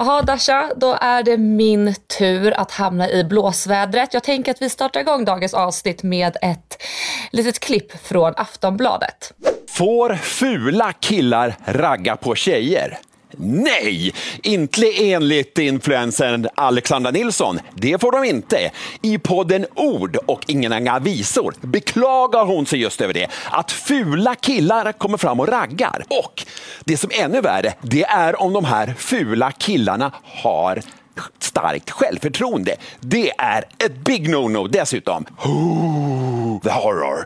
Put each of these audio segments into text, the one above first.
Jaha Dasha, då är det min tur att hamna i blåsvädret. Jag tänker att vi startar igång dagens avsnitt med ett litet klipp från Aftonbladet. Får fula killar ragga på tjejer? Nej, inte enligt influencern Alexandra Nilsson. Det får de inte. I podden Ord och inga visor beklagar hon sig just över det. Att fula killar kommer fram och raggar. Och det som är ännu värre, det är om de här fula killarna har starkt självförtroende. Det är ett big no-no dessutom. Oh, the horror.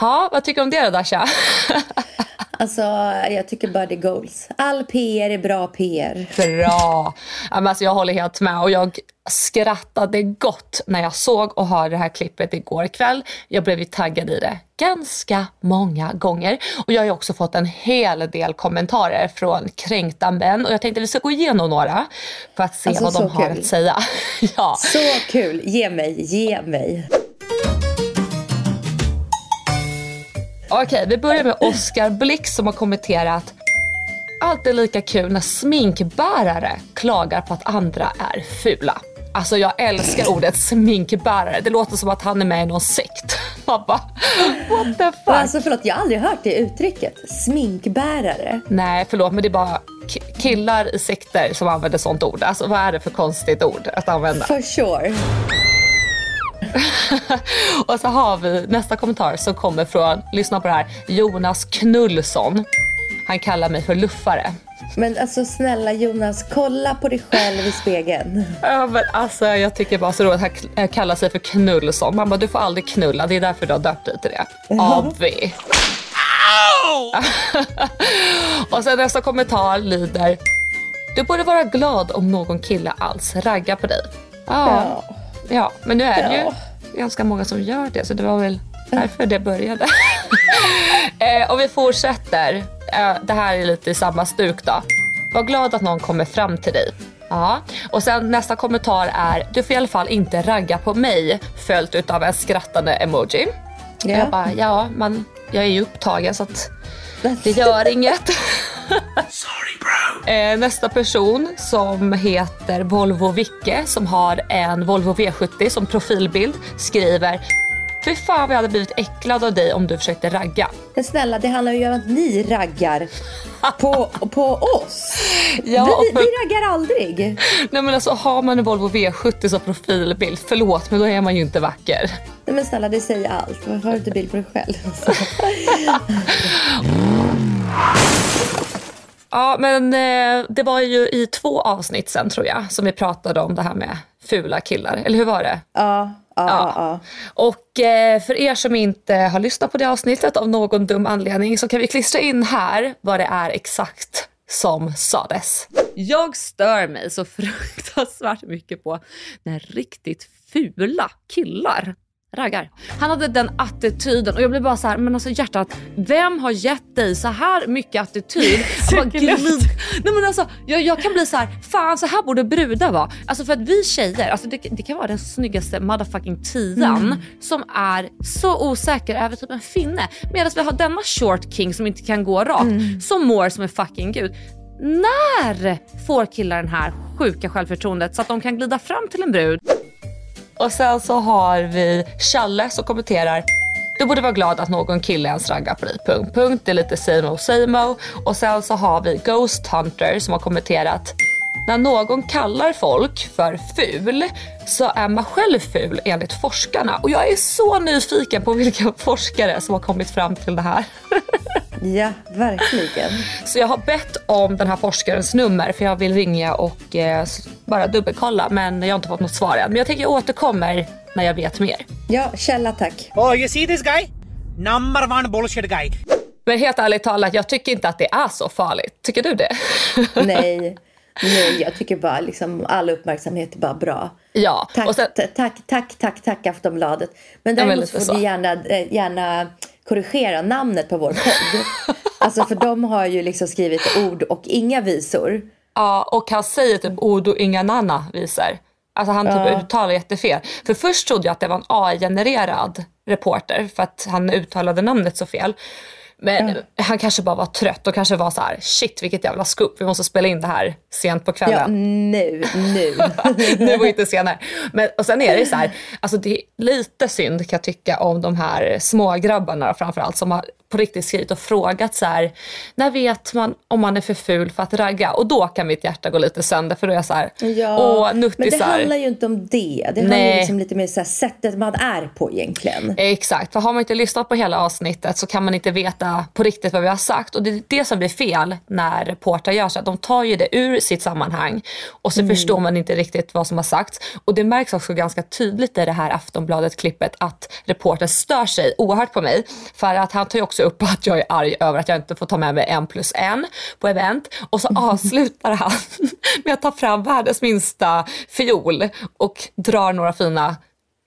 Ja, vad tycker du om det då Dasha? Alltså, jag tycker bara det är goals. All PR är bra PR. Bra! Alltså, jag håller helt med och jag skrattade gott när jag såg och hörde det här klippet igår kväll. Jag blev ju taggad i det ganska många gånger och jag har ju också fått en hel del kommentarer från kränkta män och jag tänkte att vi ska gå igenom några för att se alltså, vad de har kul. att säga. ja. Så kul! Ge mig, ge mig. Okej, vi börjar med Oskar Blix som har kommenterat Alltid lika kul när sminkbärare klagar på att andra är fula. Alltså jag älskar ordet sminkbärare. Det låter som att han är med i någon sekt. Man bara, what the fuck? Alltså förlåt, jag har aldrig hört det uttrycket. Sminkbärare. Nej, förlåt, men det är bara killar i sekter som använder sånt ord. Alltså vad är det för konstigt ord att använda? For sure. och så har vi nästa kommentar som kommer från, lyssna på det här, Jonas Knullsson. Han kallar mig för luffare. Men alltså snälla Jonas, kolla på dig själv i spegeln. Ja men alltså jag tycker bara så roligt att han kallar sig för Knullsson. Man bara, du får aldrig knulla, det är därför du har döpt dig till det. Avi. och sen nästa kommentar lyder, du borde vara glad om någon kille alls raggar på dig. Ja. ja. Ja, men nu är det ja. ju ganska många som gör det så det var väl därför det började. eh, och vi fortsätter. Eh, det här är lite i samma stuk då. Var glad att någon kommer fram till dig. Ja, och sen nästa kommentar är du får i alla fall inte ragga på mig följt av en skrattande emoji. Ja. Jag bara, ja, man, jag är ju upptagen så att det gör inget. Sorry bro. Eh, nästa person som heter Volvo Vicke som har en Volvo V70 som profilbild skriver Fy fan vad jag hade blivit äcklad av dig om du försökte ragga. Men snälla, det handlar ju om att ni raggar på, på oss. Ja, vi, för... vi raggar aldrig. Nej men alltså har man en Volvo V70 som profilbild, förlåt men då är man ju inte vacker. Nej men snälla, det säger allt. Varför har du inte bild på dig själv? Ja, men eh, det var ju i två avsnitt sen tror jag som vi pratade om det här med fula killar. Eller hur var det? Ja. Ja, ja. ja. Och eh, för er som inte har lyssnat på det avsnittet av någon dum anledning så kan vi klistra in här vad det är exakt som sades. Jag stör mig så fruktansvärt mycket på när riktigt fula killar raggar. Han hade den attityden och jag blev bara så här, men alltså hjärtat, vem har gett dig så här mycket attityd? Nej men alltså, jag, jag, kan bli så här, fan så här borde brudar vara. Alltså för att vi tjejer, alltså det, det kan vara den snyggaste motherfucking tian mm. som är så osäker över typ en finne. Medan vi har denna short king som inte kan gå rakt, mm. som mår som en fucking gud. När får killar den här sjuka självförtroendet så att de kan glida fram till en brud och sen så har vi Challe som kommenterar Du borde vara glad att någon kille ens raggar på dig. Punkt, punkt. Det är lite same old same old Och sen så har vi Ghost Hunter som har kommenterat när någon kallar folk för ful så är man själv ful enligt forskarna. Och jag är så nyfiken på vilka forskare som har kommit fram till det här. Ja, verkligen. Så jag har bett om den här forskarens nummer för jag vill ringa och eh, bara dubbelkolla men jag har inte fått något svar än. Men jag tänker jag återkommer när jag vet mer. Ja, källa tack. Oh, you see this guy? Number one bullshit guy. Men helt ärligt talat, jag tycker inte att det är så farligt. Tycker du det? Nej. Nej, jag tycker bara liksom all uppmärksamhet är bara bra. Ja. Tack, och sen, tack, tack, tack, tack Aftonbladet. Men däremot får du gärna, eh, gärna korrigera namnet på vår podd. alltså för de har ju liksom skrivit ord och inga visor. Ja, och han säger typ ord och inga nanna visor. Alltså han typ ja. uttalar jättefel. För först trodde jag att det var en AI-genererad reporter för att han uttalade namnet så fel. Men mm. han kanske bara var trött och kanske var så här: shit vilket jävla skupp, vi måste spela in det här sent på kvällen. Ja, nu, nu. nu och inte senare. Men, och sen är det så här, alltså det är lite synd kan jag tycka om de här smågrabbarna framförallt som har på riktigt skrivit och frågat så här, när vet man om man är för ful för att ragga? Och då kan mitt hjärta gå lite sönder för då är jag så här, ja, åh nuttisar. Men det handlar ju inte om det. Det handlar ju liksom lite mer så här, sättet man är på egentligen. Exakt, för har man inte lyssnat på hela avsnittet så kan man inte veta på riktigt vad vi har sagt. Och det är det som blir fel när reportrar gör så att de tar ju det ur sitt sammanhang och så mm. förstår man inte riktigt vad som har sagts. Och det märks också ganska tydligt i det här Aftonbladet-klippet att reportern stör sig oerhört på mig. För att han tar ju också också upp att jag är arg över att jag inte får ta med mig en plus en på event. Och så avslutar han med att ta fram världens minsta fiol och drar några fina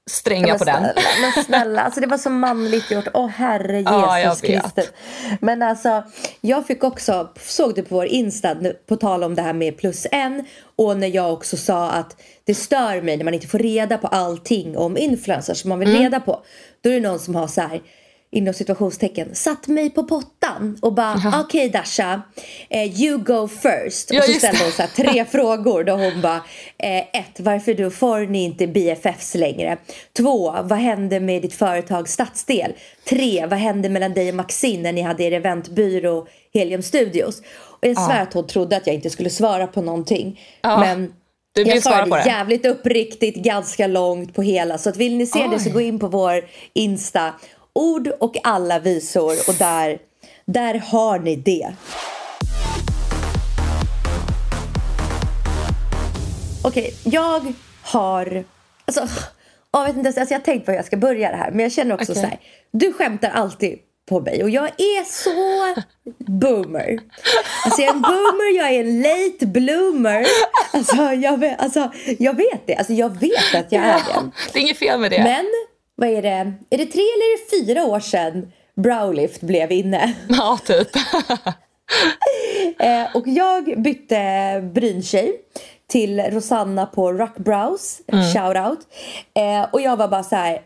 strängar på den. Men snälla, alltså det var så manligt gjort. Åh herre Jesus ja, Kristus. Men alltså, jag fick också, såg du på vår Insta, på tal om det här med plus en. Och när jag också sa att det stör mig när man inte får reda på allting om influencers som man vill mm. reda på. Då är det någon som har så här inom situationstecken satt mig på pottan och bara okej okay, Dasha, eh, you go first. Ja, och så ställde hon så här, tre frågor då hon bara eh, ett, varför du får ni inte BFFs längre? Två, vad hände med ditt företags stadsdel? Tre, vad hände mellan dig och Maxine när ni hade er eventbyrå Helium Studios? Och jag svär ja. att hon trodde att jag inte skulle svara på någonting. Ja. Men jag svarade jävligt uppriktigt, ganska långt på hela. Så att vill ni se Oj. det så gå in på vår Insta ord och alla visor och där, där har ni det. Okej, okay, jag har... Alltså, jag vet inte, alltså jag har tänkt på hur jag ska börja det här. Men jag känner också okay. så här. Du skämtar alltid på mig och jag är så boomer. Alltså jag är en boomer, jag är en late bloomer. Alltså jag vet, alltså, jag vet det. Alltså jag vet att jag är det. Det är inget fel med det. Men vad är det, är det tre eller det fyra år sedan Browlift blev inne? Ja, typ. eh, och jag bytte bryntjej till Rosanna på Rockbrows, mm. shoutout. Eh, och jag var bara så här,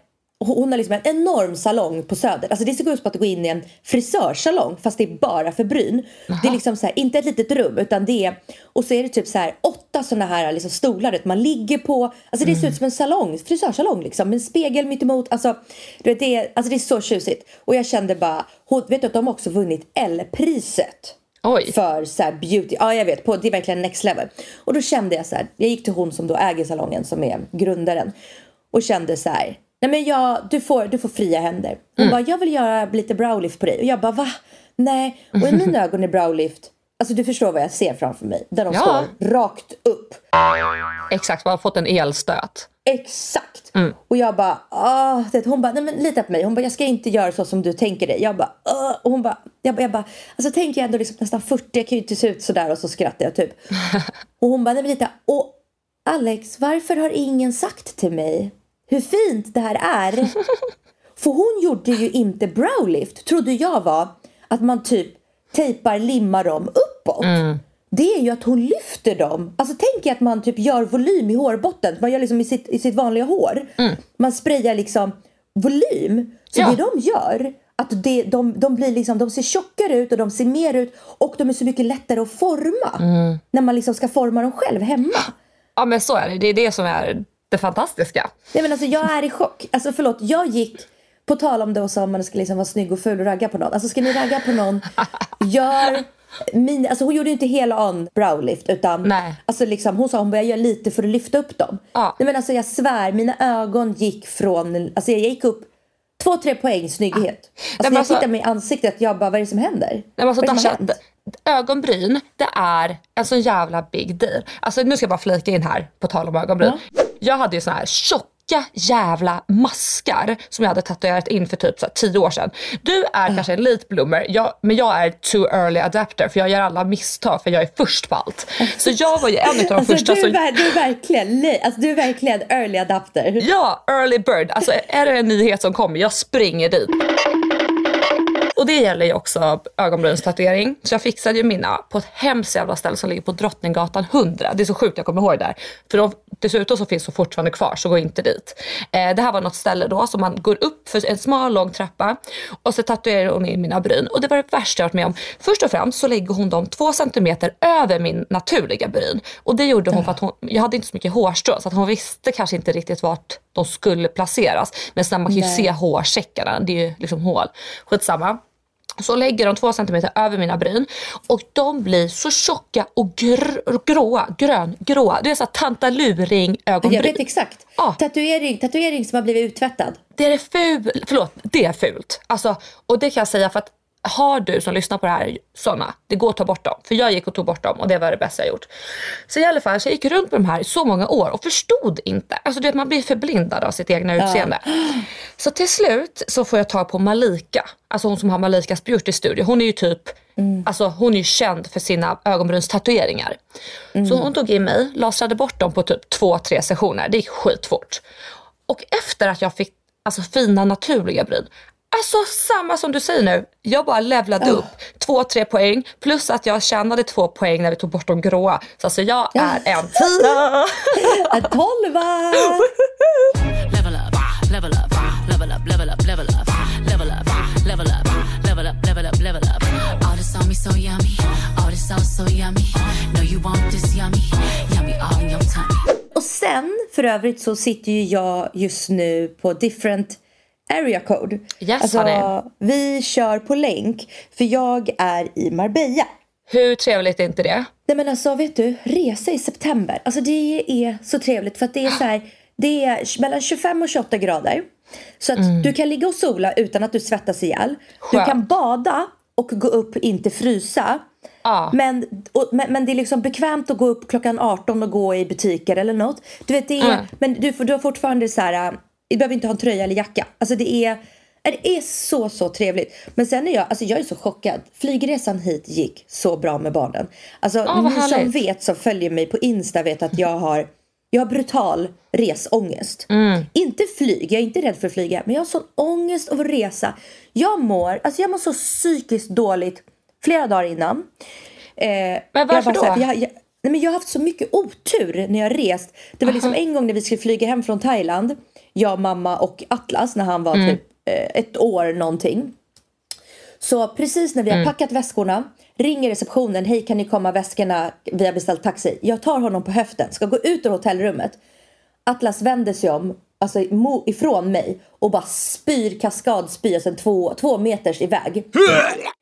hon har liksom en enorm salong på Söder. Alltså det ser ut som att gå in i en frisörsalong fast det är bara för bryn. Aha. Det är liksom så här, inte ett litet rum utan det är och så är det typ så här åtta sådana här liksom stolar att man ligger på. Alltså det mm. ser ut som en salong, frisörsalong liksom med en spegel mitt emot. Alltså, du vet, det, är, alltså det är så tjusigt. Och jag kände bara, hon, vet du att de har också vunnit L-priset. Oj. För så beauty, ja jag vet, på, det är verkligen next level. Och då kände jag så här, jag gick till hon som då äger salongen som är grundaren. Och kände så här, Nej men jag, du, får, du får fria händer. Hon mm. bara, jag vill göra lite browlift på dig. Och jag bara, va? Nej. Och i mina ögon är browlift, alltså du förstår vad jag ser framför mig. Där de ja. står rakt upp. Exakt, man har fått en elstöt. Exakt. Mm. Och jag bara, ah, hon bara, nej men lita på mig. Hon bara, jag ska inte göra så som du tänker dig. Jag bara, Åh. och hon bara, jag bara, jag bara alltså tänker jag ändå liksom nästan 40, jag kan ju inte se ut sådär och så skrattar jag typ. och hon bara, nej men lita. Och Alex, varför har ingen sagt till mig hur fint det här är. För hon gjorde ju inte browlift, trodde jag var att man typ tejpar, limmar dem uppåt. Mm. Det är ju att hon lyfter dem. Alltså tänk er att man typ gör volym i hårbotten. Man gör liksom i sitt, i sitt vanliga hår. Mm. Man sprayar liksom volym. Så ja. det de gör, att det, de, de, blir liksom, de ser tjockare ut och de ser mer ut och de är så mycket lättare att forma. Mm. När man liksom ska forma dem själv hemma. Ja men så är det. Det är det som är det fantastiska. Nej men alltså jag är i chock. Alltså förlåt, jag gick på tal om då så om man ska liksom vara snygg och ful och ragga på någon. Alltså ska ni ragga på någon, gör min, alltså hon gjorde ju inte hela on browlift utan Nej. alltså liksom, hon sa hon började göra lite för att lyfta upp dem. Ja. Nej men alltså jag svär, mina ögon gick från, alltså jag gick upp två, tre poäng snygghet. Nej, Alltså när jag alltså- tittar mig i ansiktet, jag bara vad är det som händer? Nej, alltså, vad är det som Dasha, ögonbryn, det är en sån jävla big deal. Alltså nu ska jag bara flika in här på tal om ögonbryn. Jag hade ju såna här tjocka jävla maskar som jag hade tatuerat in för typ så här, tio år sedan. Du är kanske en late bloomer, jag, men jag är too early adapter för jag gör alla misstag för jag är först på allt. Så jag var ju en av de Alltså, första du, är, som... ver- du, är verkligen, li- alltså, du är verkligen early adapter. Ja, early bird. Alltså är det en nyhet som kommer, jag springer dit. Och det gäller ju också ögonbrynstatuering. Så jag fixade ju mina på ett hemskt jävla ställe som ligger på Drottninggatan 100. Det är så sjukt jag kommer ihåg det där. För de, dessutom så finns de fortfarande kvar så gå inte dit. Eh, det här var något ställe då som man går upp för en smal lång trappa och så tatuerar hon in mina bryn. Och det var det värsta jag varit med om. Först och främst så lägger hon dem två centimeter över min naturliga bryn. Och det gjorde hon för att hon, jag hade inte så mycket hårstrå så att hon visste kanske inte riktigt vart de skulle placeras. Men sen man kan ju Nej. se hårsäckarna, det är ju liksom hål. Skitsamma. Så lägger de två centimeter över mina bryn och de blir så tjocka och gr- gråa, grön, gråa. Det är så tantaluring Jag ögonbryn. vet exakt. Ja. Tatuering, tatuering som har blivit uttvättad. Det är fult, förlåt, det är fult. Alltså, och det kan jag säga för att har du som lyssnar på det här sådana, det går att ta bort dem. För jag gick och tog bort dem och det var det bästa jag gjort. Så i alla fall, så jag gick runt med de här i så många år och förstod inte. Alltså du vet, man blir förblindad av sitt egna utseende. Så till slut så får jag tag på Malika, alltså hon som har Malikas beauty studio. Hon är ju typ, alltså hon är ju känd för sina ögonbrynstatueringar. Så hon tog in mig, lasrade bort dem på typ två, tre sessioner. Det gick skitfort. Och efter att jag fick alltså, fina naturliga bryn. Alltså samma som du säger nu. Jag bara levlade upp två, tre poäng. Plus att jag tjänade två poäng när vi tog bort de gråa. Så alltså jag är en tia. En tolva! level up, level up, level up, level up, level up, level up, level up, level up, level up, level up. All this on me so yummy, all this sauce so yummy. No, you want this yummy, yummy all in your tummy. Och sen för övrigt så sitter ju jag just nu på different area code. Yes, alltså, honey. vi kör på länk för jag är i Marbella. Hur trevligt är inte det? Nej men alltså vet du, resa i september. Alltså det är så trevligt för att det är så här, det är mellan 25 och 28 grader. Så att du kan ligga och sola utan att du svettas ihjäl. Du Skönt. kan bada och gå upp inte frysa. Ja. Men, och, men, men det är liksom bekvämt att gå upp klockan 18 och gå i butiker eller något. Du vet, det är, Mm. men du, du har fortfarande så här, äh, du behöver inte ha en tröja eller jacka. Alltså det är, det är så, så trevligt. Men sen är jag, alltså jag är så chockad. Flygresan hit gick så bra med barnen. Alltså vad ni som vet, som följer mig på Insta vet att jag har, jag har brutal resångest. Mm. Inte flyg, jag är inte rädd för att flyga. Men jag har sån ångest av att resa. Jag mår, alltså jag mår så psykiskt dåligt flera dagar innan. Eh, Men jag varför bara så här, då? Jag, jag, nej men jag har haft så mycket otur när jag har rest. Det var liksom en gång när vi skulle flyga hem från Thailand. Jag, mamma och Atlas när han var Mm. typ eh, ett år någonting. Så precis när vi har Mm. packat väskorna ringer receptionen. Hej kan ni komma väskorna? Vi har beställt taxi. Jag tar honom på höften. Ska gå ut ur hotellrummet. Atlas vänder sig om. Alltså ifrån mig. Och bara spyr kaskadspy. Alltså en två, två meters iväg.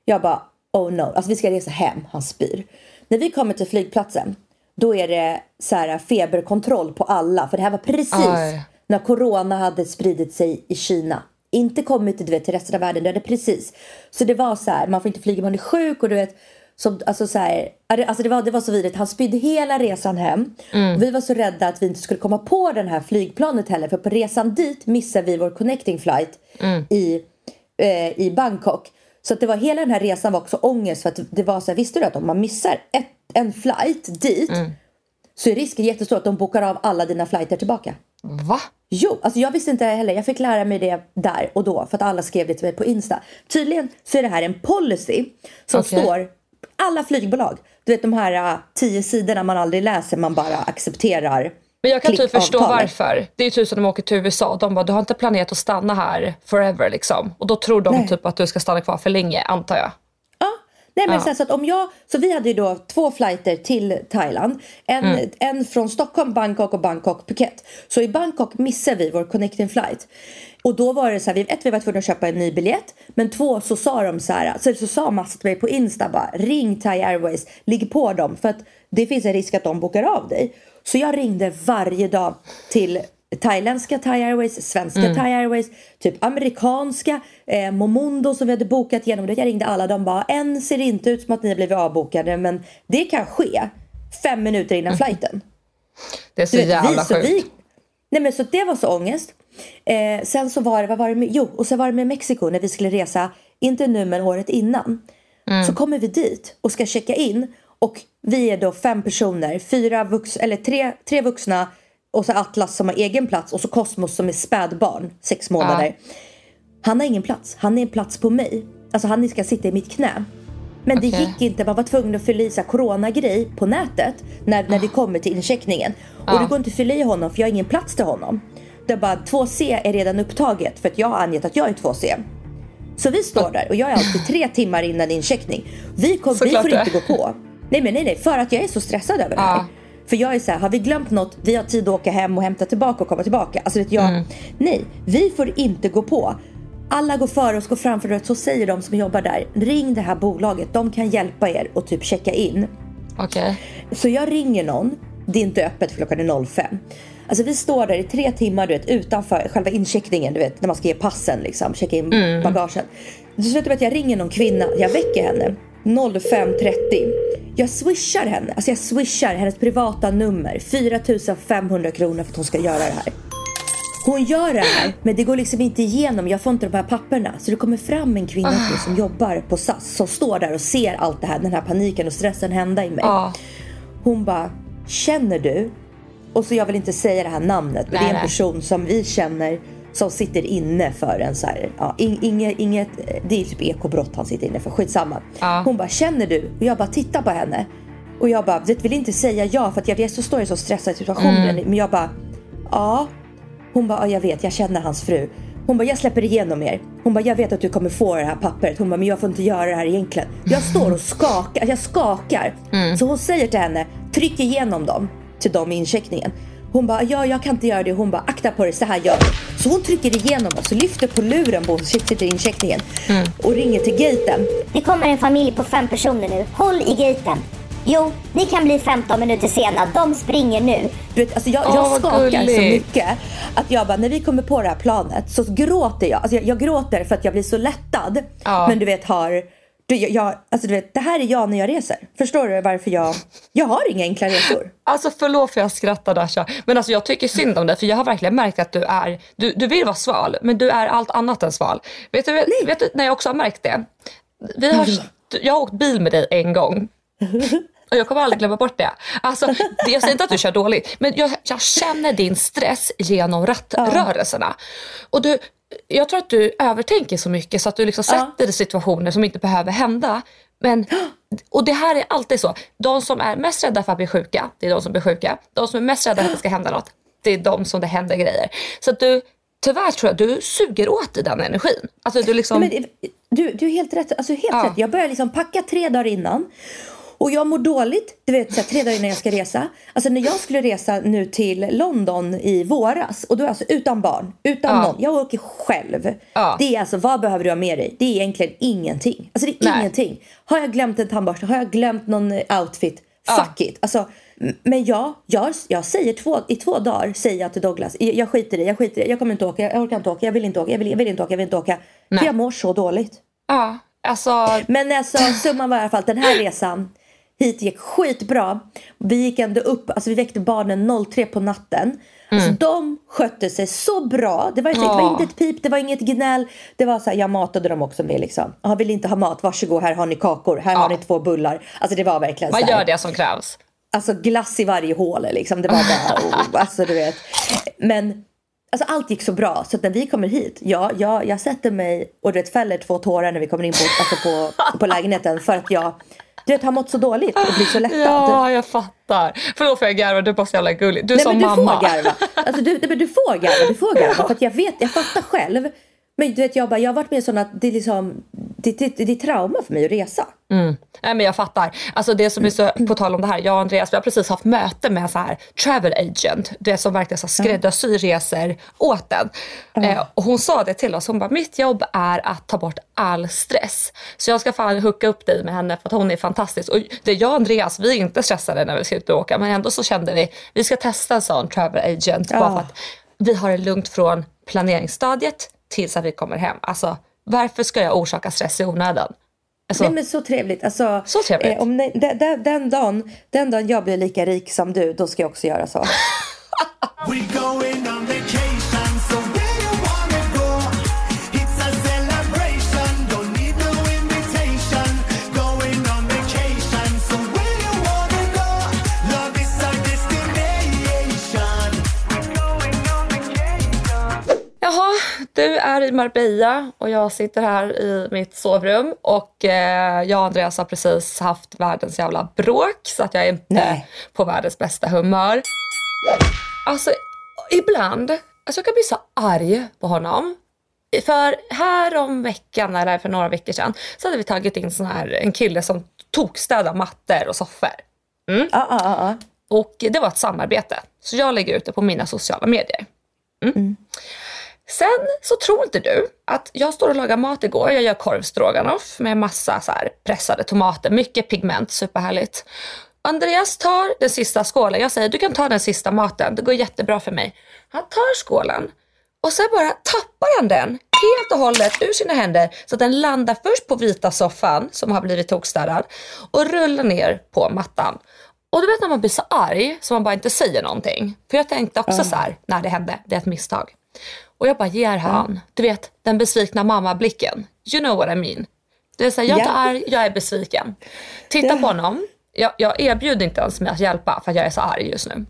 Jag bara oh no. Alltså vi ska resa hem. Han spyr. När vi kommer till flygplatsen. Då är det så här feberkontroll på alla. För det här var precis Aj. när corona hade spridit sig i Kina. Inte kommit du vet, till resten av världen, det hade precis. Så det var så här, man får inte flyga man är sjuk och du vet. Som, alltså så här, alltså det, var, det var så vidrigt. Han spydde hela resan hem. Och vi var så rädda att vi inte skulle komma på den här flygplanet heller. För på resan dit missade vi vår connecting flight i, eh, i Bangkok. Så att det var hela den här resan var också ångest. För att det var så här, visste du att om man missar ett, en flight dit. Så är risken jättestor att de bokar av alla dina flighter tillbaka. Va? Jo, alltså jag visste inte heller. Jag fick lära mig det där och då för att alla skrev det till mig på Insta. Tydligen så är det här en policy som Okej. står alla flygbolag. Du vet de här uh, tio sidorna man aldrig läser, man bara accepterar. Men jag kan typ förstå varför. Det är typ som när de åker till USA. De bara, du har inte planerat att stanna här forever liksom. Och då tror de Nej. typ att du ska stanna kvar för länge, antar jag. Nej men Ja. så, här, så att om jag, så vi hade ju då två flighter till Thailand. En, Mm. en från Stockholm, Bangkok och Bangkok Phuket. Så i Bangkok missade vi vår connecting flight. Och då var det så här, vi, ett vi var tvungna att köpa en ny biljett. Men två så sa de så här, så, så sa Mats till mig på Insta bara ring Thai Airways, ligg på dem för att det finns en risk att de bokar av dig. Så jag ringde varje dag till thailändska Thai Airways, svenska Thai Airways, typ amerikanska, eh, Momondo som vi hade bokat genom det. Jag ringde alla, de bara än ser inte ut som att ni har blivit avbokade men det kan ske fem minuter innan flighten. Det är så vet, jävla så sjukt. nej men så det var så ångest. Eh, sen så var det, vad var det med, jo och sen var det med Mexiko när vi skulle resa, inte nu men året innan. Så kommer vi dit och ska checka in och vi är då fem personer, fyra vux, eller tre, tre vuxna och så Atlas som har egen plats och så Cosmos som är spädbarn, sex månader. Han har ingen plats, han är en plats på mig. Alltså han ska sitta i mitt knä. Men det Okej. gick inte, man var tvungen att fylla i coronagrej på nätet när, när vi kommer till incheckningen. Och det går inte att fylla i honom för jag har ingen plats till honom. Det är bara 2C är redan upptaget för att jag har angett att jag är 2C. Så vi står där och jag är alltid tre timmar innan incheckning. Vi, kom, vi får inte gå på. Nej men nej nej, för att jag är så stressad över det här. Ja. För jag är så här, har vi glömt något, vi har tid att åka hem och hämta tillbaka och komma tillbaka. Alltså vet jag, Mm. nej, vi får inte gå på. Alla går före oss, går framför oss, så säger de som jobbar där, ring det här bolaget, de kan hjälpa er och typ checka in. Okej. Så jag ringer någon, det är inte öppet för klockan är 05. Alltså vi står där i tre timmar du vet, utanför själva incheckningen, du vet när man ska ge passen liksom, checka in bagagen. Det slutar med att jag ringer någon kvinna, jag väcker henne 05.30. Jag swishar henne, alltså jag swishar hennes privata nummer, 4500 kronor för att hon ska göra det här. Hon gör det här, men det går liksom inte igenom. Jag får inte de här papperna. Så det kommer fram en kvinna till som jobbar på SAS som står där och ser allt det här, den här paniken och stressen hända i mig. Ja. Hon bara, känner du? Och så jag vill inte säga det här namnet, men det är en person som vi känner som sitter inne för en så här, ja, ing- inget, inget, det är typ ekobrott han sitter inne för, skitsamma. Ja. Hon bara, känner du? Och jag bara tittar på henne. Och jag bara, det vill inte säga ja för att jag vet så står i så stressad situation. Mm. Men jag bara, ja. Hon bara, ja, jag vet, jag känner hans fru. Hon bara, jag släpper igenom er. Hon bara, jag vet att du kommer få det här pappret. Hon bara, men jag får inte göra det här egentligen. Jag står och skakar, jag skakar. Mm. Så hon säger till henne, tryck igenom dem till dem i incheckningen. Hon bara, ja jag kan inte göra det. Hon bara, akta på dig, så här gör du. Så hon trycker igenom oss och lyfter på luren på sitter i incheckningen. Mm. Och ringer till gaten. Det kommer en familj på fem personer nu. Håll i gaten. Jo, ni kan bli 15 minuter sena. De springer nu. Du vet, alltså jag, jag skakar så mycket att jag bara, när vi kommer på det här planet så gråter jag. Alltså jag, jag gråter för att jag blir så lättad. Ja. Men du vet har, du, jag, jag, alltså du vet, det här är jag när jag reser. Förstår du varför jag, jag har inga enkla resor. Alltså förlåt för jag skrattar Dasha. Men alltså jag tycker synd om dig för jag har verkligen märkt att du är, du, du vill vara sval men du är allt annat än sval. Vet du, vet du när jag också har märkt det? Vi har, jag har åkt bil med dig en gång. Och jag kommer aldrig glömma bort det. Alltså, det jag säger inte att du kör dåligt, men jag, jag känner din stress genom rattrörelserna. Och du, jag tror att du övertänker så mycket så att du liksom sätter dig i situationer som inte behöver hända. Men, och det här är alltid så. De som är mest rädda för att bli sjuka, det är de som blir sjuka. De som är mest rädda för att det ska hända något, det är de som det händer grejer. Så att du, tyvärr tror jag du suger åt dig den energin. Alltså du liksom... Men det- du, du är helt rätt. Alltså helt Ja. rätt. Jag börjar liksom packa tre dagar innan. Och jag mår dåligt, du vet så här, tre dagar innan jag ska resa. Alltså när jag skulle resa nu till London i våras och då är alltså utan barn, utan Ja. någon. Jag åker själv. Ja. Det är alltså, vad behöver du ha med dig? Det är egentligen ingenting. Alltså det är Nej. ingenting. Har jag glömt en tandborste? Har jag glömt någon eh, outfit? Fuck it. Alltså, men jag, jag, jag säger två, i två dagar säger jag till Douglas, jag, jag skiter i jag skiter i jag kommer inte åka, jag orkar inte åka, jag vill inte åka, jag vill, jag vill inte åka, jag vill inte åka. Nej. För jag mår så dåligt. Ja, alltså... Men alltså summan var i alla fall den här resan hit gick skitbra. Vi gick ändå upp, alltså vi väckte barnen 03 på natten. Alltså de skötte sig så bra. Det var, det var Ja. inte ett pip, det var inget gnäll. Det var så här, jag matade dem också med liksom. Jag vill inte ha mat, varsågod här har ni kakor, här har ni två bullar. Alltså det var verkligen Man så här, gör det som krävs. Alltså glass i varje hål liksom. Det var bara, oh, alltså du vet. Men alltså, allt gick så bra så att när vi kommer hit, ja, jag, jag sätter mig och du vet, fäller två tårar när vi kommer in på, alltså, på, på lägenheten för att jag du vet, har mått så dåligt och blir så lättad. Ja, jag fattar. Förlåt för jag garvar, du är bara så jävla gullig. Du är Nej, som men du mamma. får garva. Alltså, du, du får garva, du får garva. För att jag vet, jag fattar själv Men du vet, jag, bara, jag har varit med sån att det är, liksom, det, det, det är trauma för mig att resa. Mm. Nej men jag fattar. Alltså det som är så, på tal om det här, jag och Andreas vi har precis haft möte med så här travel agent, det som verkligen så skräddarsyr resor åt den. Eh, och hon sa det till oss, hon bara mitt jobb är att ta bort all stress. Så jag ska fan hooka upp dig med henne för att hon är fantastisk. Och det jag och Andreas, vi är inte stressade när vi ska ut och åka men ändå så kände vi, vi ska testa en sån travel agent bara för att vi har det lugnt från planeringsstadiet tills att vi kommer hem. Alltså varför ska jag orsaka stress i onödan? Alltså, Nej men så trevligt. Alltså, Så trevligt. Eh, om, den, den, den, dagen, den dagen jag blir lika rik som du, då ska jag också göra så. du är i Marbella och jag sitter här i mitt sovrum och eh, jag och Andreas har precis haft världens jävla bråk så att jag är inte Nej. på världens bästa humör. Alltså ibland, alltså jag kan bli så arg på honom. För här om veckan, eller för några veckor sedan, så hade vi tagit in sån här, en kille som tokstädar mattor och soffor. Ja, ja, ja, ja. Och det var ett samarbete. Så jag lägger ut det på mina sociala medier. Mm. Sen så tror inte du att jag står och lagar mat igår. Jag gör korvstroganoff med massa så pressade tomater, mycket pigment, superhärligt. Andreas tar den sista skålen. Jag säger du kan ta den sista maten, det går jättebra för mig. Han tar skålen och sen bara tappar han den helt och hållet ur sina händer så att den landar först på vita soffan som har blivit tokstädad och rullar ner på mattan. Och du vet när man blir så arg så man bara inte säger någonting. För jag tänkte också så här när det hände, det är ett misstag. Och jag bara ger han, du vet den besvikna mammablicken. You know what I mean. Det är så här, jag är Ja. arg, jag är besviken. Titta på honom, jag, jag erbjuder inte ens mig att hjälpa för att jag är så arg just nu.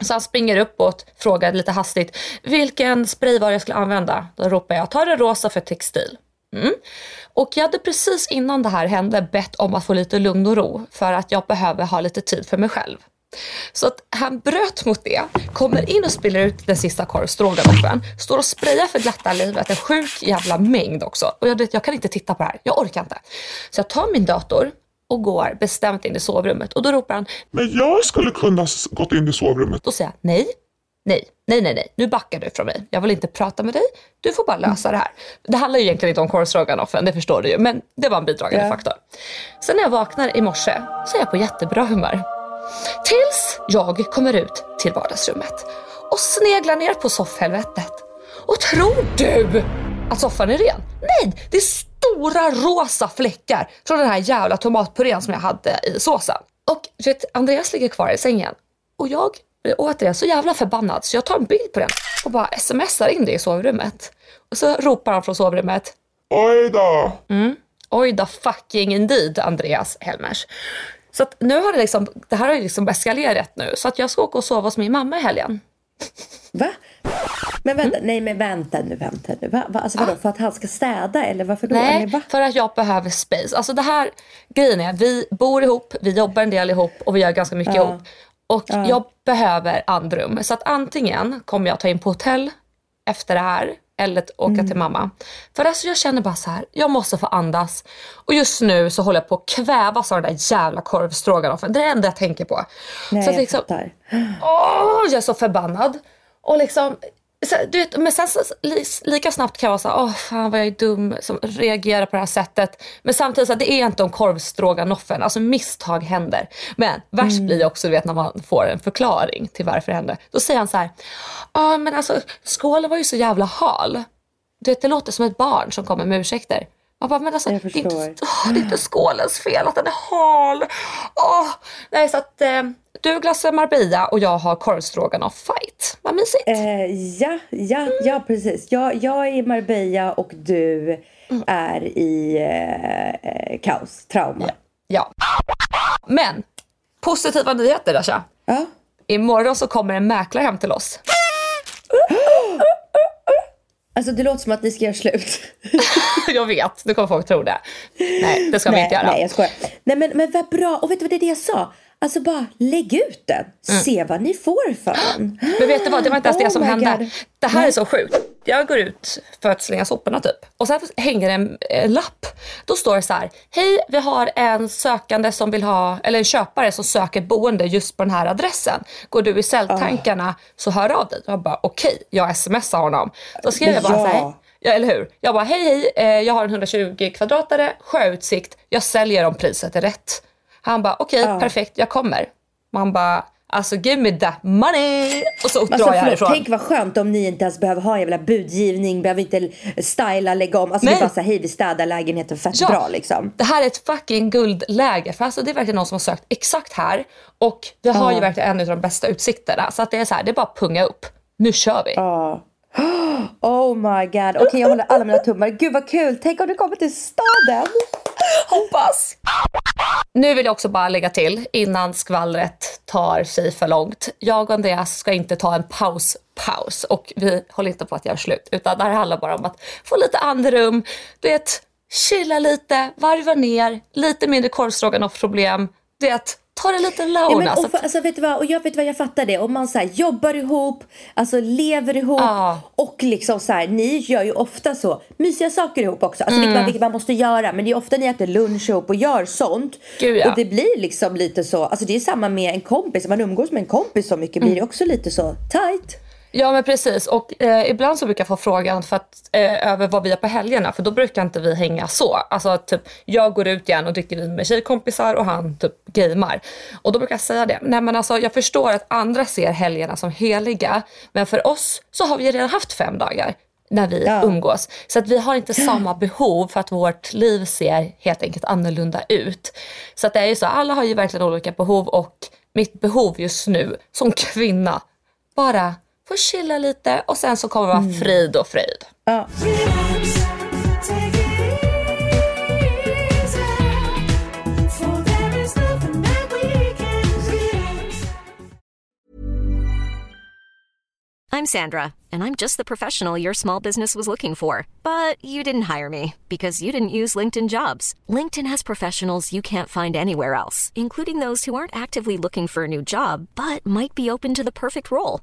Så han springer uppåt, frågar lite hastigt vilken spray var jag skulle använda. Då ropar jag, ta det rosa för textil. Mm. Och jag hade precis innan det här hände bett om att få lite lugn och ro för att jag behöver ha lite tid för mig själv. Så att han bröt mot det, kommer in och spiller ut den sista korvstroganoffen, står och sprayar för glatta livet, en sjuk jävla mängd också. Och jag, vet, jag kan inte titta på det här, jag orkar inte. Så jag tar min dator och går bestämt in i sovrummet och då ropar han Men jag skulle kunna gått in i sovrummet. då säger jag nej, nej, nej, nej, nej, nu backar du från mig. Jag vill inte prata med dig, du får bara lösa det här. Det handlar ju egentligen inte om korvstroganoffen, det förstår du ju, men det var en bidragande Ja. faktor. Sen när jag vaknar i morse så är jag på jättebra humör. Tills jag kommer ut till vardagsrummet och sneglar ner på soffhelvetet. Och tror du att soffan är ren? Nej, det är stora rosa fläckar från den här jävla tomatpurén som jag hade i såsen. Och du vet, Andreas ligger kvar i sängen och jag blir återigen så jävla förbannad så jag tar en bild på den och bara smsar in det i sovrummet. Och så ropar han från sovrummet Oj då. Oj då fucking indeed Andreas Helmers. Så att nu har det liksom, det här har liksom eskalerat nu. Så att jag ska åka och sova hos min mamma i helgen. Va? Men vänta, Mm. nej men vänta nu, vänta nu. Va, va, alltså vadå, för att han ska städa eller varför då? Eller Nej, va? för att jag behöver space. Alltså det här, grejen är, vi bor ihop, vi jobbar en del ihop och vi gör ganska mycket Ja. ihop. Och jag behöver andrum. Så att antingen kommer jag ta in på hotell efter det här eller att åka Mm. till mamma. För alltså jag känner bara så här, jag måste få andas. Och just nu så håller jag på att kvävas av den där jävla korvstroganoffen. Det är det enda jag tänker på. Nej, så att jag liksom, fattar. Åh, jag är så förbannad. Och liksom, så, du vet, men sen så, li, lika snabbt kan jag vara så här, åh fan vad jag är dum som reagerar på det här sättet. Men samtidigt så det är inte om korvstroganoffen, alltså misstag händer. Men värst blir det också du vet när man får en förklaring till varför det hände. Då säger han så här, ja men alltså skålen var ju så jävla hal. Du vet, det låter som ett barn som kommer med ursäkter. Man bara, men alltså, Jag det, är inte, åh, det är inte skålens fel att den är hal. Åh, nej, så att eh, du glassar Marbella och jag har korvstroganoff fight. Vad mysigt. Eh, ja, ja, ja precis. Jag, jag är i Marbella och du Mm. är i eh, eh, kaos, trauma. Ja. Men, positiva nyheter Dasha. Ja. Imorgon så kommer en mäklare hem till oss. Alltså det låter som att ni ska göra slut. jag vet, nu kommer folk tro det. Nej, det ska vi nej, inte göra. nej, jag skojar. Nej, men, men vad bra. Och vet du vad det är det jag sa? Alltså bara lägg ut den. Se vad ni får för den. Men vet du vad, det var inte ens Oh det som hände. God. Det här Nej. är så sjukt. Jag går ut för att slänga soporna typ. Och sen hänger en eh, lapp. Då står det så här. Hej, vi har en sökande som vill ha, eller en köpare som söker boende just på den här adressen. Går du i celltankarna så hör av dig. Jag bara okej, jag smsar honom. Då skrev jag bara Ja. så här. Ja, eller hur? Jag bara hej hej, eh, jag har en 120 kvadratare, sjöutsikt, jag säljer om priset är rätt. Han bara okej, perfekt, jag kommer. Man bara alltså give me that money. Och så Alltså, drar jag härifrån. tänk vad skönt om ni inte ens behöver ha en jävla budgivning, behöver inte styla, lägga om. Alltså Nej. det är bara så hej vi städar lägenheten fett Ja. bra liksom. Det här är ett fucking guldläge. För alltså det är verkligen någon som har sökt exakt här. Och vi har ju verkligen en av de bästa utsikterna. Så att det är så här, det är bara att punga upp. Nu kör vi. Oh my god, okej jag håller alla mina tummar. Gud vad kul, tänk om du kommer till staden. Hoppas! Nu vill jag också bara lägga till innan skvallret tar sig för långt. Jag och Andreas ska inte ta en paus-paus och vi håller inte på att göra slut. Utan det här handlar bara om att få lite andrum, du vet, chilla lite, varva ner, lite mindre korvstroganoff-problem. Du vet, ta det lite Ja, men, alltså. och, för- alltså, vet du vad, och jag vet vad jag fattar det. Om man så här, jobbar ihop, alltså lever ihop Ja. och liksom så här, ni gör ju ofta så mysiga saker ihop också. Alltså Mm. vilket, man, vilket man måste göra. Men det är ofta ni äter lunch ihop och gör sånt. Gud, ja. Och det blir liksom lite så, alltså det är samma med en kompis. Om man umgås med en kompis så mycket blir det också lite så tight. Ja men precis och eh, ibland så brukar jag få frågan för att, eh, över vad vi gör på helgerna för då brukar inte vi hänga så. Alltså typ jag går ut igen och dricker vin med tjejkompisar och han typ gamer. Och då brukar jag säga det. Nej men alltså jag förstår att andra ser helgerna som heliga men för oss så har vi redan haft fem dagar när vi Ja. umgås. Så att vi har inte samma behov för att vårt liv ser helt enkelt annorlunda ut. Så att det är ju så, alla har ju verkligen olika behov och mitt behov just nu som kvinna bara få chilla lite och sen så kommer det vara frid och fröjd. Ja. I'm Sandra, and I'm just the professional your small business was looking for. But you didn't hire me because you didn't use LinkedIn jobs. LinkedIn has professionals you can't find anywhere else, including those who aren't actively looking for a new job but might be open to the perfect role,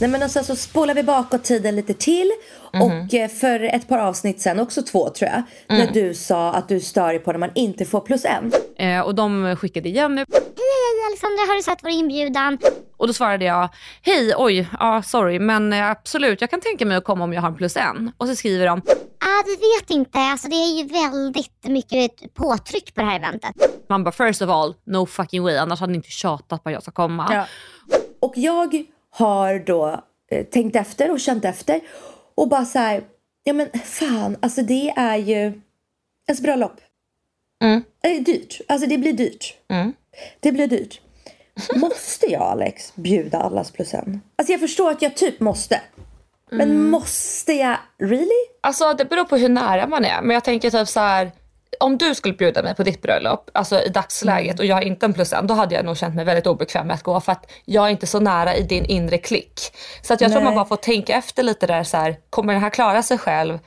Nej men och sen så spolar vi bakåt tiden lite till. Och eh, för ett par avsnitt sen, också två tror jag. När du sa att du stör dig på när man inte får plus en. Eh, och de skickade igen nu. Hej, hej Alexandra, har du sett vår inbjudan? Och då svarade jag, hej, oj, ja sorry, men eh, absolut, jag kan tänka mig att komma om jag har en plus en. Och så skriver de, Ah, vi vet inte, alltså det är ju väldigt mycket påtryck på det här eventet. man bara first of all, no fucking way, annars hade ni inte tjatat på att jag ska komma. Ja. Och jag har då eh, tänkt efter och känt efter. Och bara så här, ja men fan, alltså det är ju ens bröllop. Mm. Det är dyrt, alltså det blir dyrt. Mm. Det blir dyrt. Måste jag Alex bjuda allas plus en? Alltså jag förstår att jag typ måste. Men måste jag really? Alltså det beror på hur nära man är. Men jag tänker typ så här. Om du skulle bjuda mig på ditt bröllop, alltså i dagsläget Mm. och jag är inte en plus en, då hade jag nog känt mig väldigt obekväm med att gå för att jag är inte så nära i din inre klick. Så att jag tror Nej. man bara får tänka efter lite där så här, kommer den här klara sig själv?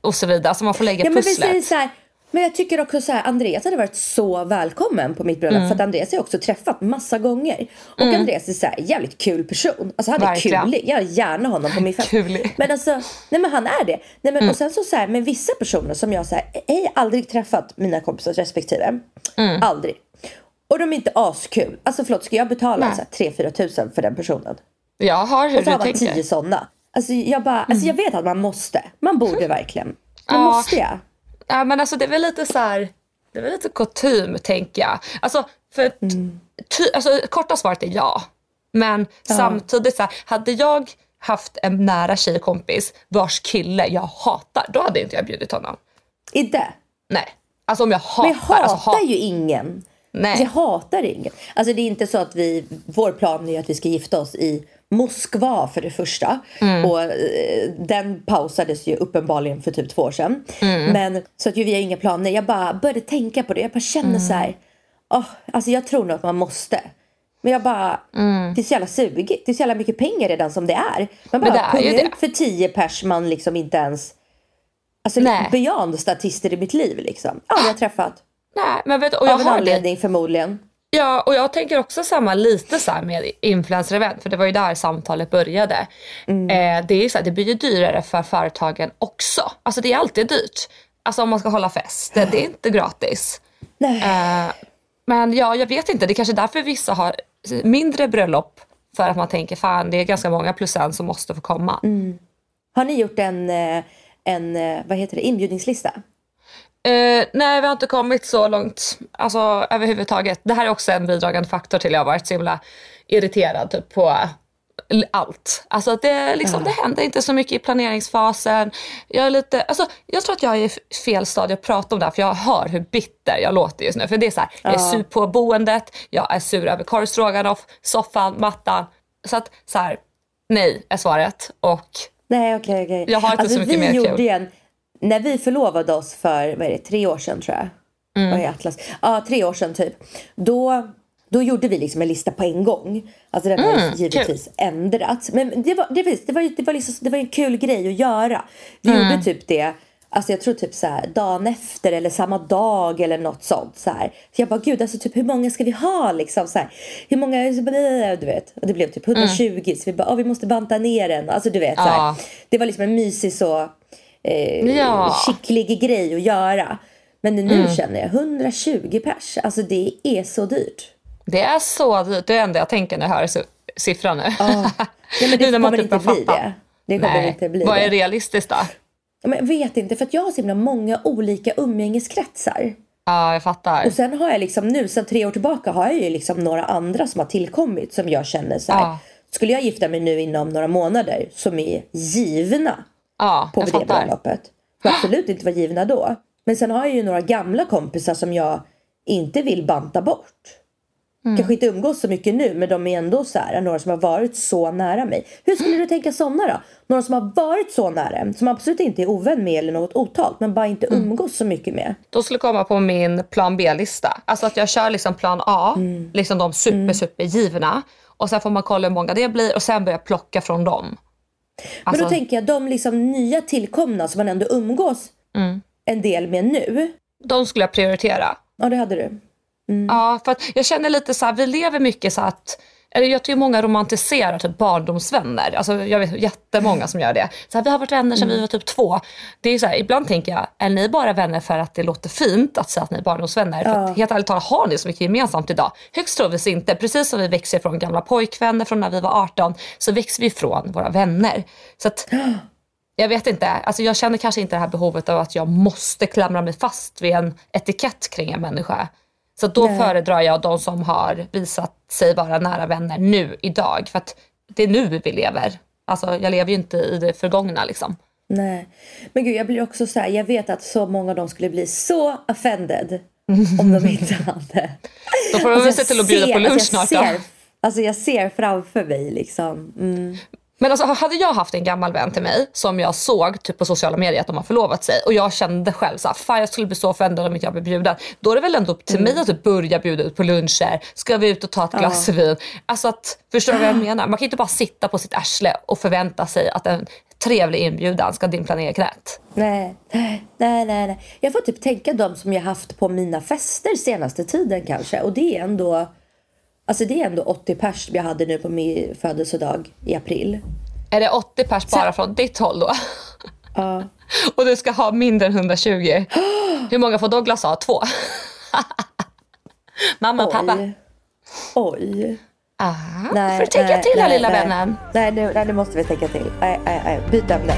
Och så vidare, så man får lägga Ja, pusslet. Men jag tycker också så här, Andreas hade varit så välkommen på mitt bröllop. Mm. För att Andreas har jag också träffat massa gånger. Och Mm. Andreas är så här, jävligt kul person. Alltså han är Verkligen. kulig. Jag har gärna honom på min fest. Kulig. Men alltså, nej men han är det. Nej, men, Mm. Och sen så, så här, med vissa personer som jag så här, jag har aldrig träffat mina kompisars respektive. Mm. Aldrig. Och de är inte askul. Alltså förlåt, ska jag betala Nej. så här 3-4 tusen för den personen? Jag hör hur Och så har du man tänker. tio sådana. Alltså jag bara, alltså jag vet att man måste. Man borde verkligen. Man Ja. måste jag. Ja men alltså det är väl lite så här, det är väl lite kutym tänker jag. Alltså, för Mm. ty, alltså korta svaret är ja. Men Ja. samtidigt så här, hade jag haft en nära tjejkompis vars kille jag hatar, då hade inte jag bjudit honom. Inte? Nej. Alltså om jag hatar. Men jag hatar alltså, hat- ju ingen. Nej. Alltså, jag hatar ingen. Alltså det är inte så att vi, vår plan är att vi ska gifta oss i Moskva för det första. Mm. Och eh, den pausades ju uppenbarligen för typ två år sedan. Mm. Men så att ju, vi har inga planer. Jag bara började tänka på det. Jag bara känner Mm. så här. åh, alltså jag tror nog att man måste. Men jag bara, Mm. det är så jävla sugigt. Det är så jävla mycket pengar redan som det är. Man Men bara, det är ju punga det. ut för tio pers man liksom inte ens... Alltså beyond statister i mitt liv liksom. Aldrig har träffat. Nej, men vet och jag Av har det. anledning förmodligen. Ja, och jag tänker också samma lite så med influencer-event, för det var ju där samtalet började. Mm. Eh, det, är så här, det blir ju dyrare för företagen också. Alltså det är alltid dyrt. Alltså om man ska hålla fest, det, det är inte gratis. Eh, men ja, jag vet inte, det är kanske är därför vissa har mindre bröllop. För att man tänker, fan det är ganska många plus en som måste få komma. Mm. Har ni gjort en, eh, en eh, vad heter det, inbjudningslista? Eh, nej, vi har inte kommit så långt alltså, överhuvudtaget. Det här är också en bidragande faktor till att jag har varit så himla irriterad typ, på allt. Alltså det, liksom, det händer inte så mycket i planeringsfasen. Jag, är lite, alltså, jag tror att jag är i fel stadie att prata om det här för jag hör hur bitter jag låter just nu. För det är så här, jag är Ja. sur på boendet, jag är sur över korvstroganoff, soffan, mattan. Så att så här, nej är svaret. Och Nej, okej, okej. Jag har inte så mycket mer kul. en, När vi förlovade oss för, vad är det, tre år sedan tror jag. Mm. Vad är Atlas? Ja, tre år sedan typ. Då, då gjorde vi liksom en lista på en gång. Alltså den har Mm, givetvis ändrats. Men det var, det, var, det, var, ju- det, var liksom, det var en kul grej att göra. Vi Mm. gjorde typ det. Alltså jag tror typ så här, dagen efter eller samma dag eller något sånt. Så, här. så jag bara gud alltså typ hur många ska vi ha liksom så här. Hur många, du vet. Och det blev typ 120 så vi bara, oh, vi måste banta ner den. Alltså du vet så här. Mm. Det var liksom en mysig så eh, Ja. skicklig grej att göra. Men nu Mm. känner jag 120 pers. Alltså det är så dyrt. Det är så dyrt. Det är det enda jag tänker när jag hör si- siffran nu. Ja, men det Nu när man kommer typ inte bli det. Det kommer Nej. inte bli Vad är realistiskt då? Men jag vet inte, för jag har så himla många olika umgängeskretsar. Ja, jag fattar. Och sen har jag liksom nu, sen tre år tillbaka har jag ju liksom några andra som har tillkommit som jag känner så här. Ja. Skulle jag gifta mig nu inom några månader som är givna Ja, på jag det fattar. bröllopet. Som absolut inte var givna då. Men sen har jag ju några gamla kompisar som jag inte vill banta bort. Mm. Kanske inte umgås så mycket nu men de är ändå så här, några som har varit så nära mig. Hur skulle du tänka sådana då? Några som har varit så nära som absolut inte är ovän med eller något otalt men bara inte Mm. umgås så mycket med. De skulle komma på min plan B-lista. Alltså att jag kör liksom plan A, Mm. liksom de super, super givna. Och sen får man kolla hur många det blir och sen börja plocka från dem. Men Alltså- då tänker jag de liksom nya tillkomna som man ändå umgås Mm. en del med nu. De skulle jag prioritera. Ja det hade du. Ja, för jag känner lite så här, vi lever mycket så att eller jag tycker många romantiserar typ barndomsvänner. Alltså jag vet jättemånga som gör det. Så här, vi har varit vänner sedan vi var typ två. Det är så här, ibland tänker jag, är ni bara vänner för att det låter fint att säga att ni är barndomsvänner? För att, helt ärligt talat, har ni så mycket gemensamt idag? Högst troligtvis inte. Precis som vi växer från gamla pojkvänner från när vi var 18 så växer vi från våra vänner. Så att, jag vet inte, alltså jag känner kanske inte det här behovet av att jag måste klamra mig fast vid en etikett kring en människa. Så då Nej. föredrar jag de som har visat sig vara nära vänner nu, idag. För att det är nu vi lever. Alltså jag lever ju inte i det förgångna liksom. Nej. Men gud jag blir också så här, jag vet att så många av dem skulle bli så offended om de inte hade. Då får de Alltså, väl se till att bjuda ser- på lunch alltså, snart då. ser, Alltså jag ser framför mig liksom. Mm. Men alltså, hade jag haft en gammal vän till mig som jag såg typ på sociala medier att de har förlovat sig och jag kände själv så här, fan jag skulle bli så offended om inte jag blev bjuden. Då är det väl ändå upp till Mm. mig att typ börja bjuda ut på luncher. Ska vi ut och ta ett Ja. glas vin? Alltså att, förstår du vad jag menar? Man kan inte bara sitta på sitt arsle och förvänta sig att en trevlig inbjudan ska i knät. Nej, nej, nej, nej. Jag får typ tänka de som jag haft på mina fester senaste tiden kanske. Och det är ändå, alltså det är ändå 80 pers jag hade nu på min födelsedag i april. Är det 80 pers bara från ditt håll då? Ja. och du ska ha mindre än 120? Hur många får Douglas ha? Två? Mamma och pappa? Oj. Oj. Ah, får du tänka till här lilla nej. vännen. Nej, nu, nej, nu måste vi tänka till. Nej, nej, nej. Byt ämne.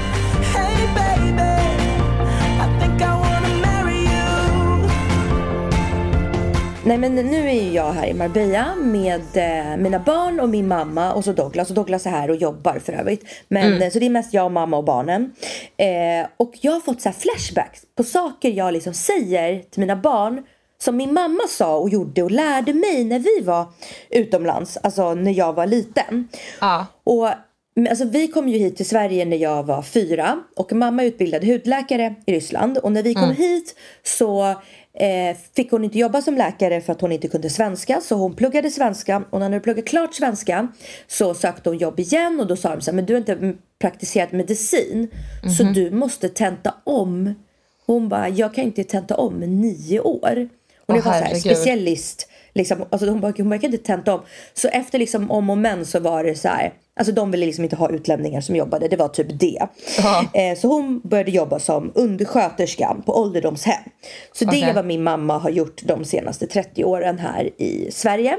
Nej men nu är ju jag här i Marbella med eh, mina barn och min mamma och så Douglas. Och Douglas är här och jobbar för övrigt. Men, Mm. eh, Så det är mest jag och mamma och barnen. Eh, och jag har fått så här flashbacks på saker jag liksom säger till mina barn. Som min mamma sa och gjorde och lärde mig när vi var utomlands. Alltså när jag var liten. Och men Alltså, vi kom ju hit till Sverige när jag var fyra och mamma är utbildad hudläkare i Ryssland. Och när vi kom Mm. hit så eh, fick hon inte jobba som läkare för att hon inte kunde svenska. Så hon pluggade svenska och när hon hade pluggat klart svenska så sökte hon jobb igen och då sa de så här, men du har inte praktiserat medicin så Mhm. du måste tenta om. Hon bara, jag kan inte tenta om nio år. Hon Åh, bara så här, specialist. Liksom, alltså hon bara, hon kan inte tenta om. Så efter liksom om och men så var det så här. Alltså de ville liksom inte ha utlänningar som jobbade. Det var typ det. Eh, så hon började jobba som undersköterska på ålderdomshem. Så det Okej. är vad min mamma har gjort de senaste 30 åren här i Sverige.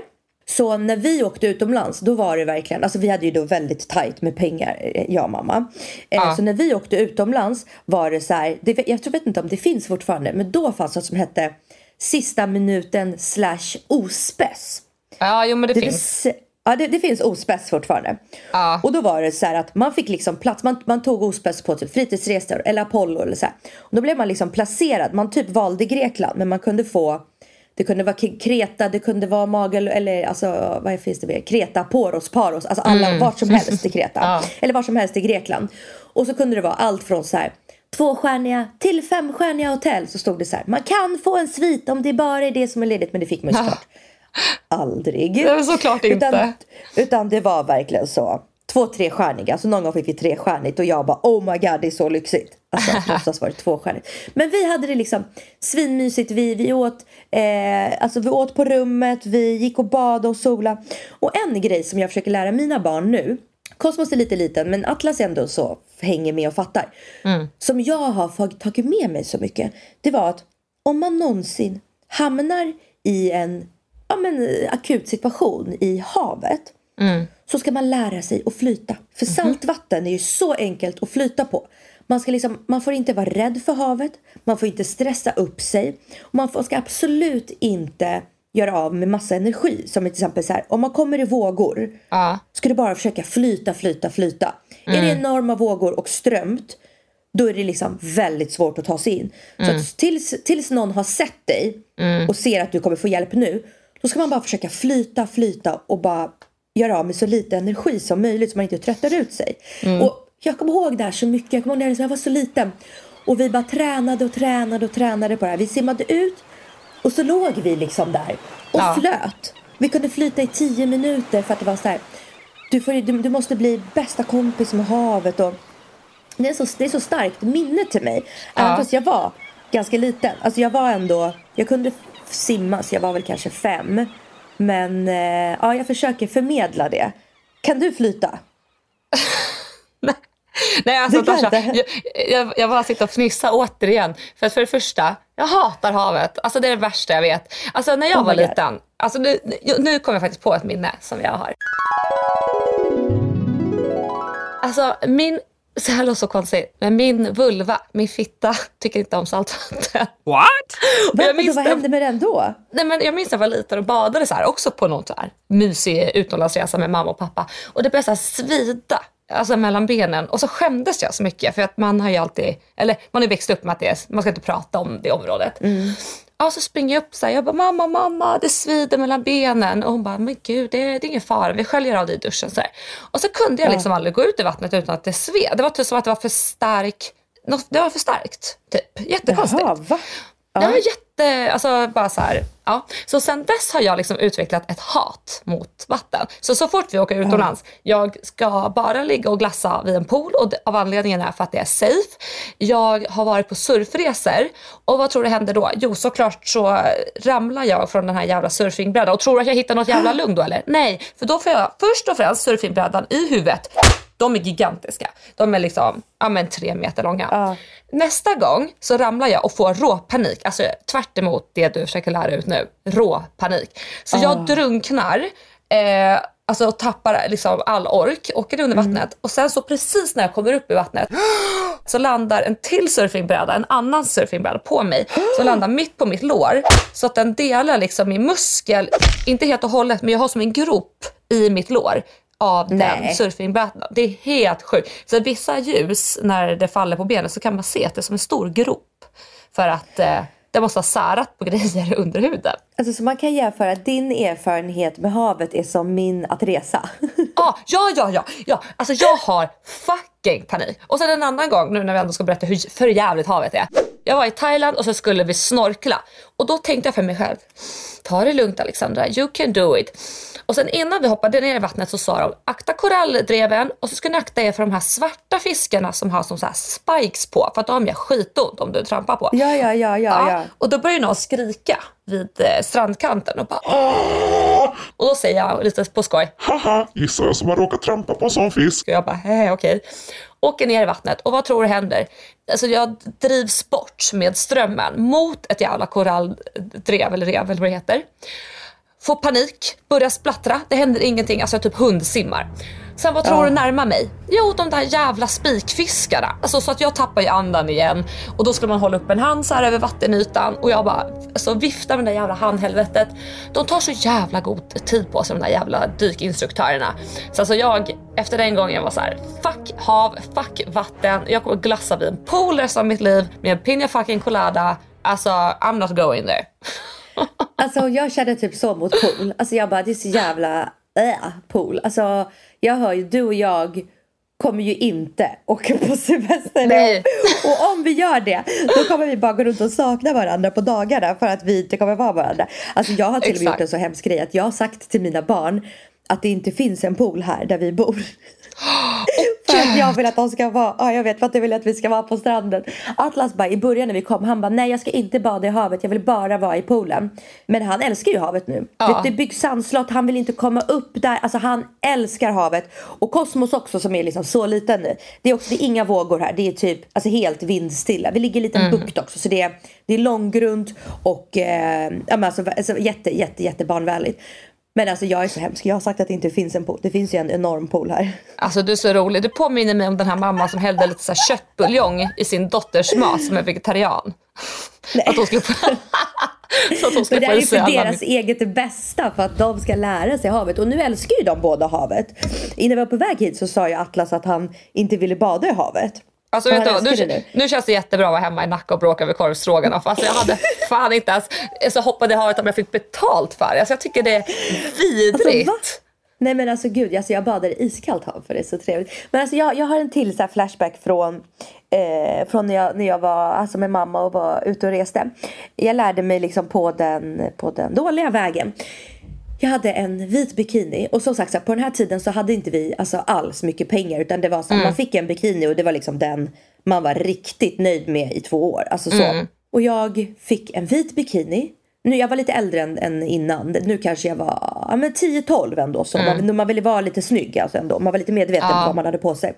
Så när vi åkte utomlands då var det verkligen, alltså vi hade ju då väldigt tajt med pengar, eh, jag och mamma. Ja. Så när vi åkte utomlands var det så här, det, jag tror vet inte om det finns fortfarande, men då fanns något som hette sista minuten slash ospess. Ja, jo men det, finns. vill sä- Ja, det, det finns ospess fortfarande. Och då var det så här att man fick liksom plats, man, man tog ospess på typ fritidsresor eller Apollo eller så här. Och då blev man liksom placerad, man typ valde Grekland men man kunde få det kunde vara Kreta, det kunde vara Magel eller alltså vad finns det mer? Kreta, Poros, Paros, alltså alla, Mm. vart som helst i Kreta. Ja. Eller vart som helst i Grekland. Och så kunde det vara allt från så här tvåstjärniga till femstjärniga hotell så stod det så här. Man kan få en svit om det bara är det som är ledigt men det fick man såklart aldrig. Det är såklart inte. Utan, utan det var verkligen så. Två trestjärniga, så någon gång fick vi trestjärnigt och jag bara oh my god det är så lyxigt. Alltså oftast var det tvåstjärnigt. Men vi hade det liksom svinmysigt. Vi, vi, åt, eh, alltså vi åt på rummet, vi gick och badade och sola. Och en grej som jag försöker lära mina barn nu. Kosmos är lite liten men Atlas är ändå så hänger med och fattar. Som jag har tagit med mig så mycket. Det var att om man någonsin hamnar i en ja, men, eh, akut situation i havet så ska man lära sig att flyta. För saltvatten är ju så enkelt att flyta på. Man, ska liksom, man får inte vara rädd för havet, man får inte stressa upp sig. Och man får, ska absolut inte göra av med massa energi. Som till exempel så här, om man kommer i vågor ska du bara försöka flyta, flyta, flyta. Är det Mm. enorma vågor och strömt då är det liksom väldigt svårt att ta sig in. Så Mm. att tills, tills någon har sett dig Mm. och ser att du kommer få hjälp nu. Då ska man bara försöka flyta, flyta och bara göra av med så lite energi som möjligt så man inte tröttar ut sig. Mm. Och jag kommer ihåg det här så mycket. Jag kommer ihåg när jag var så liten. Och vi bara tränade och tränade och tränade på det här. Vi simmade ut och så låg vi liksom där och Ja. flöt. Vi kunde flyta i tio minuter för att det var så här. Du, får, du, du måste bli bästa kompis med havet och det är, så, det är så starkt minne till mig. Även Ja. fast jag var ganska liten. Alltså jag var ändå, jag kunde simma så jag var väl kanske fem. Men eh, ja, jag försöker förmedla det. Kan du flyta? Nej, alltså, Du kan Tasha, inte. jag, jag, jag bara sitter och fnissar återigen. För att för det första, jag hatar havet. Alltså det är det värsta jag vet. Alltså när jag Oh var liten, alltså nu, nu kommer jag faktiskt på ett minne som jag har. Alltså min, så här låter så konstigt, men min vulva, min fitta, tycker inte om saltvatten. What? Men, jag minns vad hände med den då? Nej, men jag minns när jag var liten och badade så här, också på någon så här mysig utomlandsresa med mamma och pappa. Och det började så här svida alltså mellan benen. Och så skämdes jag så mycket för att man har ju alltid, eller man har ju växt upp med att det är, man ska inte prata om det området. Ja, så springer jag upp så här, jag bara mamma, mamma, det svider mellan benen. Och hon bara, men gud det, det är ingen fara, vi sköljer av det i duschen. Så här. Och så kunde jag liksom aldrig gå ut i vattnet utan att det sved. Det var typ som att det var för stark, det var för starkt. Typ. Jättekonstigt. Jaha, va? Det var jätte, alltså bara så här, ja. Så sen dess har jag liksom utvecklat ett hat mot vatten. Så så fort vi åker utomlands, jag ska bara ligga och glassa vid en pool och det, av anledningen är för att det är safe. Jag har varit på surfresor och vad tror du händer då? Jo såklart så ramlar jag från den här jävla surfingbrädan och tror att jag hittar något jävla lugn då eller? Nej, för då får jag först och främst surfingbrädan i huvudet. De är gigantiska. De är liksom ja, men tre meter långa. Nästa gång så ramlar jag och får råpanik. Alltså tvärt emot det du försöker lära ut nu. Råpanik. Så jag Ah. drunknar. Eh, alltså och tappar liksom all ork, åker under Mm. vattnet och sen så precis när jag kommer upp i vattnet så landar en till surfingbräda, en annan surfingbräda på mig som landar mitt på mitt lår så att den delar liksom min muskel, inte helt och hållet men jag har som en grop i mitt lår av den Nej. surfingbrädan. Det är helt sjukt. Så vissa ljus när det faller på benet så kan man se att det är som en stor grop för att eh, det måste ha särat på grejer under huden. Alltså, så man kan jämföra att din erfarenhet med havet är som min att resa. Ah, ja, ja, ja, ja. Alltså jag har fucking panik. Och sen en annan gång nu när vi ändå ska berätta hur för jävligt havet är. Jag var i Thailand och så skulle vi snorkla. Och då tänkte jag för mig själv, ta det lugnt Alexandra, you can do it. Och sen innan vi hoppade ner i vattnet så sa de, akta koralldreven och så ska ni akta er för de här svarta fiskarna som har som så här spikes på. För att de gör skitont om du trampar på. Ja, ja, ja, ja, ja. Och då börjar någon skrika vid eh, strandkanten och bara Åh! Och då säger jag lite på skoj, Haha, gissar jag som har råkat trampa på en sån fisk. och jag bara, hej okej. Åker ner i vattnet och vad tror du händer? Alltså jag drivs bort med strömmen mot ett jävla koralldrev eller rev eller vad det heter. Får panik, börjar splattra, det händer ingenting, alltså jag typ hundsimmar. Sen vad tror Ja. du närmar mig? Jo de där jävla spikfiskarna. Alltså så att jag tappar ju andan igen och då skulle man hålla upp en hand så här över vattenytan och jag bara alltså, viftar med det där jävla handhelvetet. De tar så jävla god tid på sig de där jävla dykinstruktörerna. Så alltså jag efter den gången var så här: fuck hav, fuck vatten. Jag kommer glassa vid en pool resten av mitt liv med en pina fucking colada. Alltså I'm not going there. Alltså jag kände typ så mot pool. Alltså jag bara det är så jävla äh, pool. Alltså jag hör ju du och jag kommer ju inte åka på semester. Nej. Och om vi gör det då kommer vi bara gå runt och sakna varandra på dagarna för att vi inte kommer vara varandra. Alltså jag har till och med gjort en så hemsk grej att jag har sagt till mina barn att det inte finns en pool här där vi bor. Att jag vill att de ska vara, ja jag vet att jag vill att vi ska vara på stranden. Atlas bara i början när vi kom, han bara nej jag ska inte bada i havet, jag vill bara vara i poolen. Men han älskar ju havet nu. Ja. Vet, det byggs sandslott, han vill inte komma upp där. Alltså han älskar havet. Och Kosmos också som är liksom så liten nu. Det är också det är inga vågor här, det är typ alltså helt vindstilla. Vi ligger i en liten Mm. bukt också så det är, det är långgrunt och eh, alltså, alltså, jätte, jätte, jätte barnvänligt. Men alltså jag är så hemsk, jag har sagt att det inte finns en pool. Det finns ju en enorm pool här. Alltså du är så rolig. Du påminner mig om den här mamman som hällde lite så här köttbuljong i sin dotters mat som är vegetarian. Att hon skulle få... Men det få är för deras eget bästa för att de ska lära sig havet. Och nu älskar ju de båda havet. Innan vi var på väg hit så sa ju Atlas att han inte ville bada i havet. Alltså vet du, nu, nu känns det jättebra att vara hemma i Nacka och bråka över korvstroganoff. Alltså jag hade fan inte ens så hoppade i havet om jag fick betalt för det. Alltså jag tycker det är vidrigt. Alltså? Nej men alltså gud, alltså, jag badar i iskallt hav för det är så trevligt. Men alltså jag, jag har en till så flashback från, eh, från när, jag, när jag var alltså, med mamma och var ute och reste. Jag lärde mig liksom på den, på den dåliga vägen. Jag hade en vit bikini och som sagt så här, på den här tiden så hade inte vi alltså, alls mycket pengar utan det var så här, Mm. man fick en bikini och det var liksom den man var riktigt nöjd med i två år. Alltså så. Mm. Och jag fick en vit bikini. Nu, jag var lite äldre än, än innan. Nu kanske jag var ja, men 10-12 ändå. Så Mm. man, man ville vara lite snygg alltså ändå. Man var lite medveten Ja. om vad man hade på sig.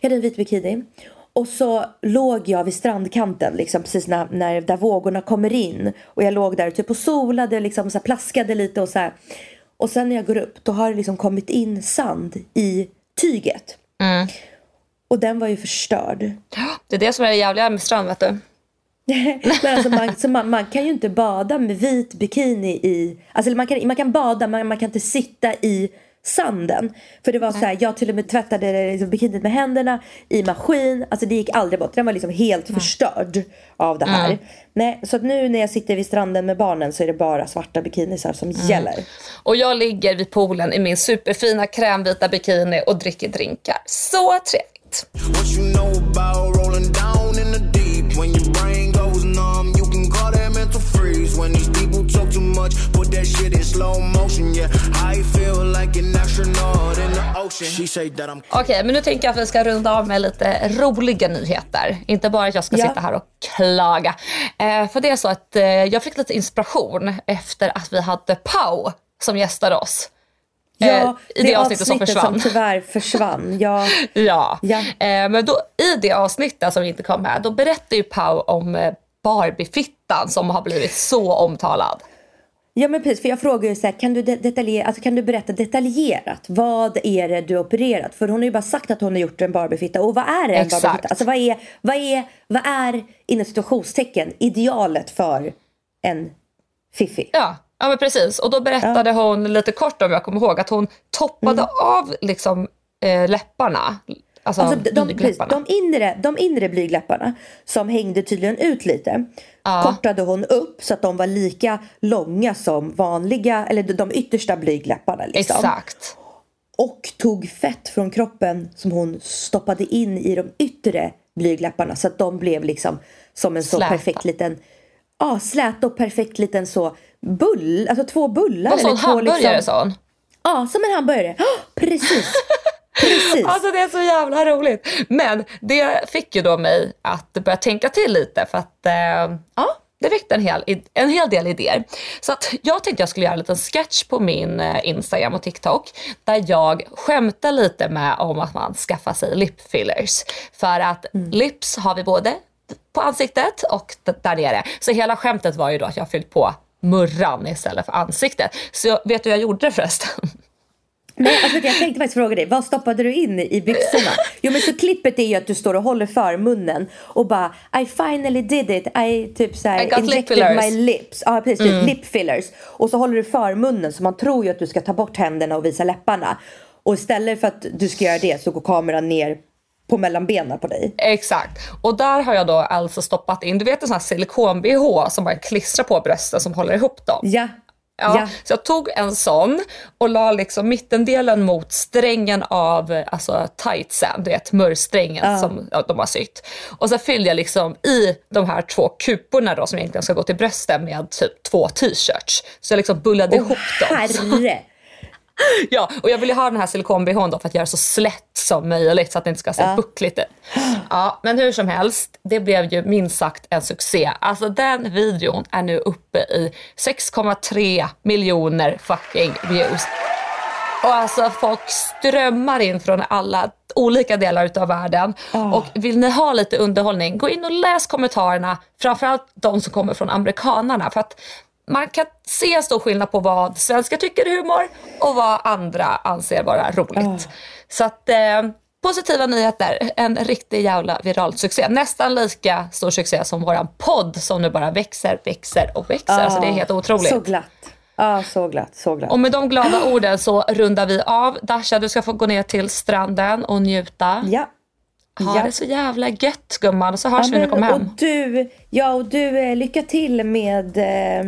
Jag hade en vit bikini. Och så låg jag vid strandkanten liksom precis när, när där vågorna kommer in. Och jag låg där typ och solade liksom så här, plaskade lite och så här. Och sen när jag går upp då har det liksom kommit in sand i tyget. Mm. Och den var ju förstörd. Det är det som är det jävliga med strand vet du. Men alltså man, så man, man kan ju inte bada med vit bikini i... Alltså man kan, man kan bada men man kan inte sitta i sanden. För det var så här, jag till och med tvättade liksom bikinit med händerna i maskin. Alltså det gick aldrig bort. Den var liksom helt förstörd av det här. Mm. Nej, så att nu när jag sitter vid stranden med barnen så är det bara svarta bikinisar som gäller. Och jag ligger vid poolen i min superfina krämvita bikini och dricker drinkar. Så trevligt. What much, put that shit in slow motion. Yeah, I feel like an astronaut in the ocean. She say that I'm Okej, men nu tänker jag att vi ska runda av med lite roliga nyheter. Inte bara att jag ska Ja. sitta här och klaga. Eh, för det är så att eh, jag fick lite inspiration efter att vi hade Pau som gästade oss. Eh, Ja, I det, avsnittet som försvann. som tyvärr försvann. Ja, Ja, Ja. Eh, men då, i det avsnittet som inte kom med, då berättar ju Pau om eh, Barbie-fittan som har blivit så omtalad. Ja men precis, för jag frågar ju så här, kan du, de- detaljer, alltså, kan du berätta detaljerat vad är det du har opererat? För hon har ju bara sagt att hon har gjort en Barbiefitta och vad är en Exakt. Barbiefitta? Alltså vad är, vad är, vad är inom situationstecken idealet för en fiffi? Ja, ja men precis. Och då berättade hon lite kort om jag kommer ihåg att hon toppade av liksom eh, läpparna. Alltså, Alltså, de, de, de, inre, de inre blygdläpparna som hängde tydligen ut lite Ja. kortade hon upp så att de var lika långa som vanliga, eller de- yttersta blygdläpparna. Liksom. Exakt. Och tog fett från kroppen som hon stoppade in i de yttre blygdläpparna så att de blev liksom som en så Släta. perfekt liten Ja, släta och perfekt liten så bull, alltså två bullar. Vad eller två liksom. Ja, som en hamburgare. Oh, precis. Precis. Alltså det är så jävla roligt. Men det fick ju då mig att börja tänka till lite för att eh, ja, det väckte en hel, en hel del idéer. Så att jag tänkte jag skulle göra en liten sketch på min eh, Instagram och TikTok där jag skämtar lite med om att man skaffar sig lip fillers. För att lips har vi både på ansiktet och där nere. Så hela skämtet var ju då att jag fyllt på murran istället för ansiktet. Så jag, vet du hur jag gjorde det förresten? Nej, alltså, jag tänkte faktiskt fråga dig, vad stoppade du in i byxorna? Jo men så klippet är ju att du står och håller för munnen och bara I finally did it, I typ I såhär got lip injected fillers." my lips. Ja precis, Mm. lip fillers. Och så håller du för munnen så man tror ju att du ska ta bort händerna och visa läpparna. Och istället för att du ska göra det så går kameran ner på mellanbenen på dig. Exakt. Och där har jag då alltså stoppat in, du vet en sån här silikon-bh som man klistrar på brösten som håller ihop dem. Ja. Ja, Ja. Så jag tog en sån och la liksom mittendelen mot strängen av alltså tightsen, du vet murrsträngen Ja. som ja, de har sytt. Och så fyllde jag liksom i de här två kuporna då som egentligen ska gå till brösten med typ två t-shirts. Så jag liksom bullade ihop dem. Herre! Ja, och jag ville ha den här silikon-bhn då för att göra så slätt som möjligt så att det inte ska se Ja. buckligt ut. Ja, men hur som helst, det blev ju minst sagt en succé. Alltså den videon är nu uppe i 6,3 miljoner fucking views. Och alltså folk strömmar in från alla olika delar utav världen. Och vill ni ha lite underhållning, gå in och läs kommentarerna. Framförallt de som kommer från amerikanarna. För att man kan se en stor skillnad på vad svenskar tycker är humor och vad andra anser vara roligt. Så att eh, positiva nyheter, en riktig jävla viral succé. Nästan lika stor succé som våran podd som nu bara växer, växer och växer. Så det är helt otroligt. Så glatt. Ja, så glatt, så glatt. Och med de glada orden så rundar vi av. Dasha, du ska få gå ner till stranden och njuta. Ja. Ha Ja. det så jävla gött gumman, så hörs vi när du kommer hem. Och du, ja, och du, eh, lycka till med eh,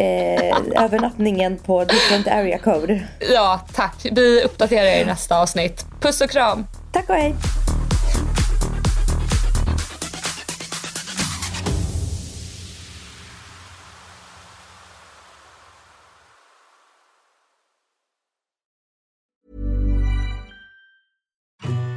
eh, övernattningen på different area code. Ja, tack. Vi uppdaterar er i nästa avsnitt. Puss och kram. Tack och hej.